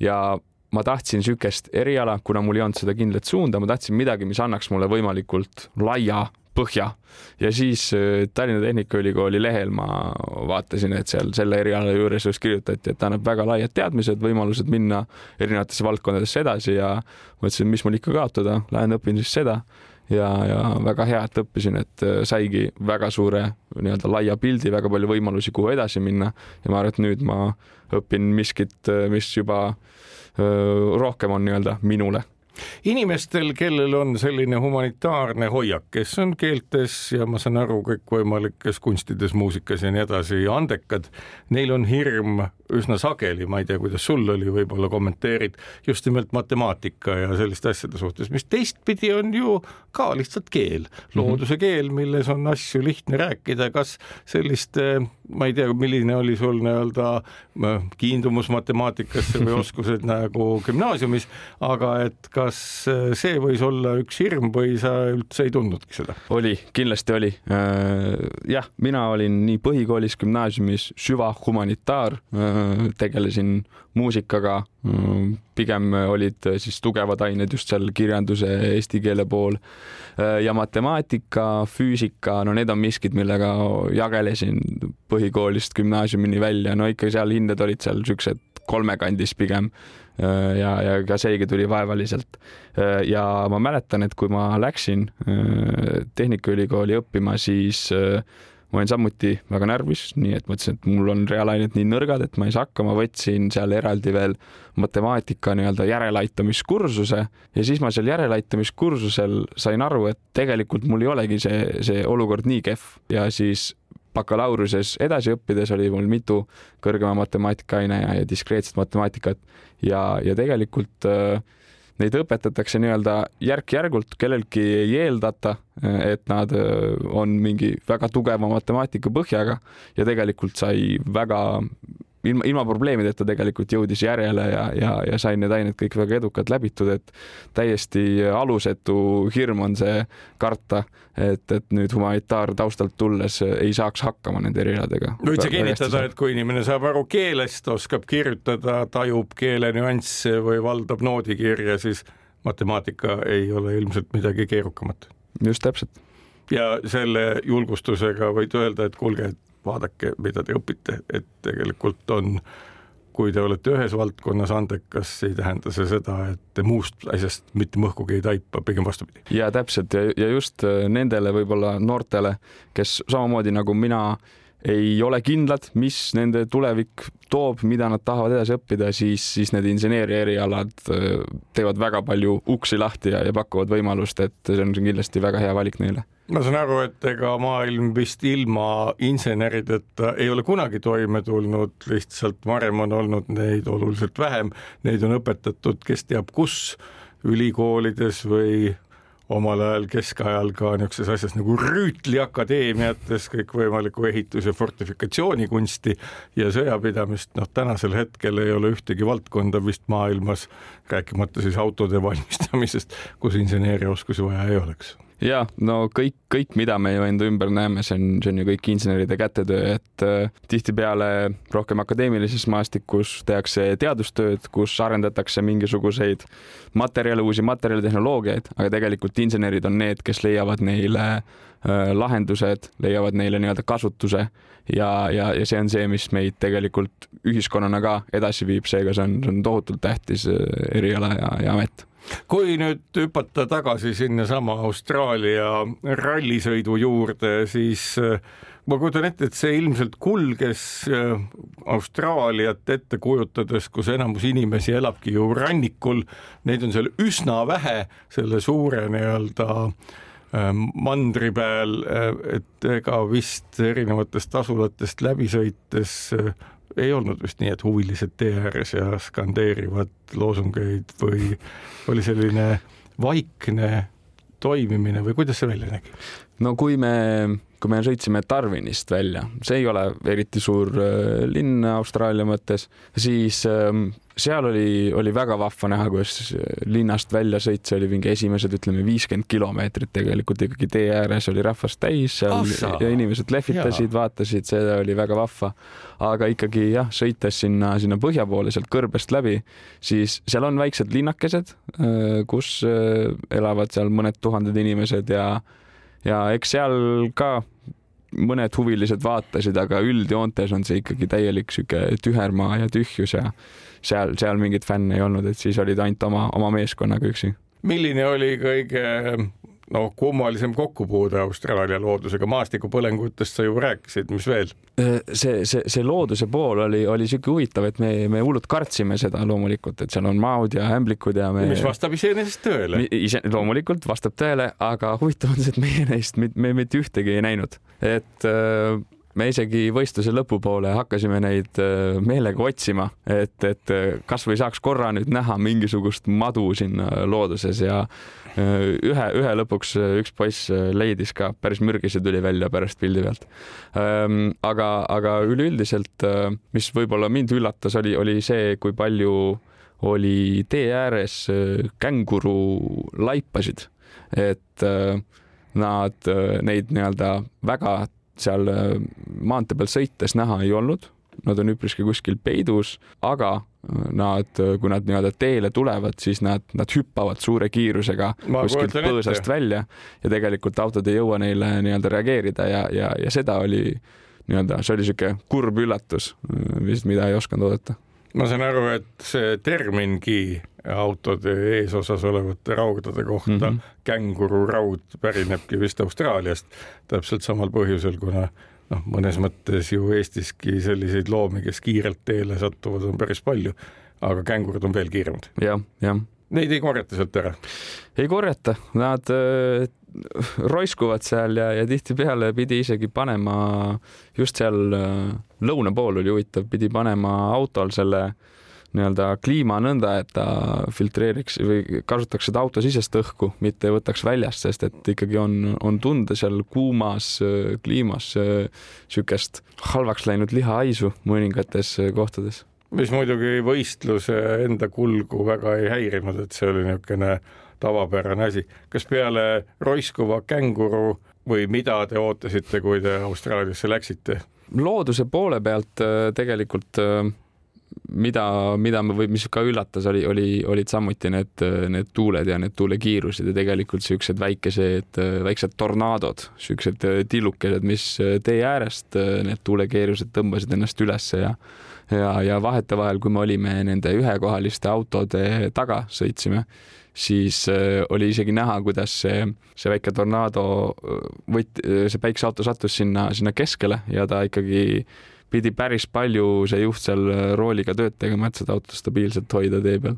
B: ja ma tahtsin niisugust eriala, kuna mul ei olnud seda kindlat suunda, ma tahtsin midagi, mis annaks mulle võimalikult laia põhja. Ja siis äh, Tallinna Tehnikaülikooli lehel ma vaatasin, et seal selle eriala juures just kirjutati, et annab väga laiad teadmised, võimalused minna erinevatesse valdkondadesse edasi ja mõtlesin, mis mul ikka kaotada, lähen õpin siis seda. Ja, ja väga hea, et õppisin, et äh, saigi väga suure nii-öelda laia pildi, väga palju võimalusi, kuhu edasi minna. Ja ma arvan, et nüüd ma õpin miskit, äh, mis juba öö, rohkem on nii-öelda minule
A: inimestel, kellel on selline humanitaarne hoiak, kes on keeltes ja ma saan aru, kõikvõimalikes kunstides, muusikas ja nii edasi andekad, neil on hirm üsna sageli, ma ei tea, kuidas sul oli, võib-olla kommenteerid just nimelt matemaatika ja selliste asjade suhtes, mis teistpidi on ju ka lihtsalt keel, mhm. looduse keel, milles on asju lihtne rääkida, kas sellist, ma ei tea, milline oli sul nii-öelda äh, kiindumus matemaatikasse või oskused nagu gümnaasiumis, aga et kas see võis olla üks hirm või sa üldse ei tundnudki seda?
B: oli, kindlasti oli. Äh, jah, mina olin nii põhikoolis, gümnaasiumis süvahumanitaar äh, tegelesin muusikaga, pigem olid siis tugevad ained just seal kirjanduse, eesti keele pool ja matemaatika, füüsika, no need on miskid, millega jagelesin põhikoolist gümnaasiumini välja, no ikka seal hinded olid seal siuksed kolmekandis pigem ja, ja ka seegi tuli vaevaliselt. ja ma mäletan, et kui ma läksin Tehnikaülikooli õppima, siis ma olin samuti väga närvis, nii et mõtlesin, et mul on reaalained nii nõrgad, et ma ei saa hakkama, võtsin seal eraldi veel matemaatika nii-öelda järeleaitamiskursuse ja siis ma seal järeleaitamiskursusel sain aru, et tegelikult mul ei olegi see, see olukord nii kehv ja siis bakalaureuse edasi õppides oli mul mitu kõrgema matemaatikaine ja, ja diskreetset matemaatikat. Ja, ja tegelikult äh, neid õpetatakse nii-öelda järk-järgult, kellelgi ei eeldata, et nad äh, on mingi väga tugeva matemaatika põhjaga. Ja tegelikult sai väga ilma, ilma probleemideta tegelikult jõudis järjele ja, ja, ja sain need ained kõik väga edukalt läbitud, et täiesti alusetu hirm on see karta, et, et nüüd humanitaartaustalt tulles ei saaks hakkama nende erialadega.
A: võid sa kinnitada, et kui inimene saab aru keelest, oskab kirjutada, tajub keele nüansse või valdab noodikirja, siis matemaatika ei ole ilmselt midagi keerukamat.
B: just täpselt.
A: ja selle julgustusega võid öelda, et kuulge, et vaadake, mida te õpite, et tegelikult on kui te olete ühes valdkonnas andekas, ei tähenda see seda, et te muust asjast mitte mõhkugi ei taipa, pigem vastupidi.
B: ja täpselt ja, ja just äh, nendele võib-olla noortele, kes samamoodi nagu mina ei ole kindlad, mis nende tulevik toob, mida nad tahavad edasi õppida, siis, siis need inseneeria erialad äh, teevad väga palju uksi lahti ja, ja pakuvad võimalust, et see on kindlasti väga hea valik neile.
A: Ma saan aru, et ega maailm vist ilma insenerideta ei ole kunagi toime tulnud, lihtsalt varem on olnud neid oluliselt vähem, neid on õpetatud, kes teab kus ülikoolides või omal ajal keskajal ka niisuguses asjas nagu rüütliakadeemiates kõikvõimalikku ehitus- ja fortifikatsioonikunsti ja sõjapidamist, noh tänasel hetkel ei ole ühtegi valdkonda vist maailmas, rääkimata siis autode valmistamisest, kus inseneerioskusi vaja ei oleks
B: ja no kõik, kõik, mida me ju enda ümber näeme, see on, see on ju kõik inseneride kätetöö, et äh, tihtipeale rohkem akadeemilises maastikus tehakse teadustööd, kus arendatakse mingisuguseid materjale, uusi materjale, tehnoloogiaid, aga tegelikult insenerid on need, kes leiavad neile äh, lahendused, leiavad neile nii-öelda kasutuse ja, ja, ja see on see, mis meid tegelikult ühiskonnana ka edasi viib, seega see on, see on tohutult tähtis äh, eriala ja, ja amet
A: kui nüüd hüpata tagasi sinnasama Austraalia rallisõidu juurde, siis äh, ma kujutan ette, et see ilmselt kulges äh, Austraaliat ette kujutades, kus enamus inimesi elabki ju rannikul, neid on seal üsna vähe selle suure nii-öelda äh, mandri peal, et ega vist erinevatest asulatest läbi sõites ei olnud vist nii, et huvilised tee ääres ja skandeerivad loosungeid või oli selline vaikne toimimine või kuidas see välja nägi?
B: No kui me, kui me sõitsime Darwinist välja, see ei ole eriti suur äh, linn Austraalia mõttes, siis ähm, seal oli, oli väga vahva näha, kuidas linnast välja sõitsa oli mingi esimesed, ütleme viiskümmend kilomeetrit tegelikult ikkagi tee ääres oli rahvast täis seal Assa. ja inimesed lehvitasid, vaatasid, see oli väga vahva. aga ikkagi jah, sõites sinna, sinna põhja poole sealt kõrbest läbi, siis seal on väiksed linnakesed, äh, kus äh, elavad seal mõned tuhanded inimesed ja, ja eks seal ka mõned huvilised vaatasid, aga üldjoontes on see ikkagi täielik sihuke tühermaa ja tühjus ja seal, seal mingeid fänne ei olnud, et siis olid ainult oma, oma meeskonnaga üksi.
A: milline oli kõige no kummalisem kokkupuude Austraalia loodusega, maastikupõlengutest sa ju rääkisid, mis veel?
B: See, see, see looduse pool oli, oli sihuke huvitav, et me, me hullult kartsime seda loomulikult, et seal on maod ja ämblikud ja me.
A: mis vastab iseenesest tõele.
B: ise, loomulikult vastab tõele, aga huvitav on see, et meie neist, me mitte ühtegi ei näinud, et äh, me isegi võistluse lõpupoole hakkasime neid äh, meelega otsima, et, et äh, kasvõi saaks korra nüüd näha mingisugust madu siin looduses ja äh, ühe, ühe lõpuks üks poiss leidis ka, päris mürgise tuli välja pärast pildi pealt. Ähm, aga, aga üleüldiselt, mis võib-olla mind üllatas, oli, oli see, kui palju oli tee ääres känguru laipasid, et nad neid nii-öelda väga seal äh, maantee peal sõites näha ei olnud, nad on üpriski kuskil peidus, aga äh, nad, äh, kui nad nii-öelda teele tulevad, siis nad, nad hüppavad suure kiirusega Ma kuskilt põõsast ette. välja ja tegelikult autod ei jõua neile nii-öelda reageerida ja, ja, ja seda oli nii-öelda, see oli niisugune kurb üllatus, vist mida ei osanud oodata
A: ma saan aru, et see termingi autode eesosas olevate raudade kohta mm -hmm. kängururaud pärinebki vist Austraaliast täpselt samal põhjusel, kuna noh, mõnes mõttes ju Eestiski selliseid loomi, kes kiirelt teele satuvad, on päris palju, aga kängurid on veel kiiremad
B: ja,. jah, jah.
A: Neid ei korjata sealt ära?
B: ei korjata, nad äh, roiskuvad seal ja, ja tihtipeale pidi isegi panema just seal äh, lõuna pool oli huvitav, pidi panema autol selle nii-öelda kliima nõnda, et ta filtreeriks või kasutaks seda autosisest õhku, mitte ei võtaks väljast, sest et ikkagi on, on tunda seal kuumas äh, kliimas niisugust halvaks läinud lihahaisu mõningates kohtades.
A: Mis muidugi võistluse enda kulgu väga ei häirinud, et see oli niisugune tavapärane asi. kas peale roiskuva känguru või mida te ootasite, kui te Austraaliasse läksite?
B: looduse poole pealt äh, tegelikult äh, mida, mida me või mis ka üllatas, oli, oli, olid samuti need, need tuuled ja need tuulekiirused ja tegelikult siuksed väikesed, väiksed tornaadod, siuksed tillukesed, mis tee äärest need tuulekiirused tõmbasid ennast ülesse ja ja, ja vahetevahel, kui me olime nende ühekohaliste autode taga, sõitsime, siis äh, oli isegi näha, kuidas see, see väike tornaado äh, võt-, see päikseauto sattus sinna, sinna keskele ja ta ikkagi pidi päris palju see juht seal äh, rooliga tööd tegema, et seda autot stabiilselt hoida tee peal.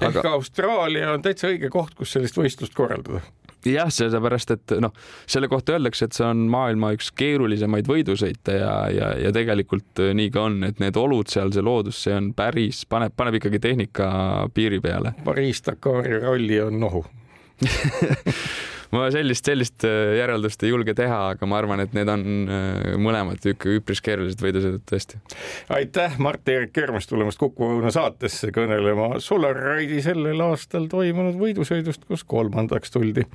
A: Aga... ehk Austraalia on täitsa õige koht, kus sellist võistlust korraldada
B: jah, sellepärast et noh, selle kohta öeldakse, et see on maailma üks keerulisemaid võidusõite ja, ja, ja tegelikult äh, nii ka on, et need olud seal, see loodus, see on päris, paneb, paneb ikkagi tehnika piiri peale.
A: Pariis-Dakari ralli on nohu
B: ma sellist, sellist äh, järeldust ei julge teha, aga ma arvan, et need on äh, mõlemad ikka üpris keerulised võidusõidud tõesti.
A: aitäh, Mart-Erik Kermas tulemast Kuku Õuna saatesse kõnelema Solar Ride'i sellel aastal toimunud võidusõidust, kus kolmandaks tuldi.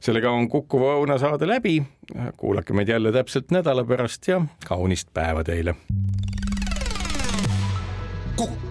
A: sellega on Kuku Õuna saade läbi. kuulake meid jälle täpselt nädala pärast ja kaunist päeva teile.
C: õun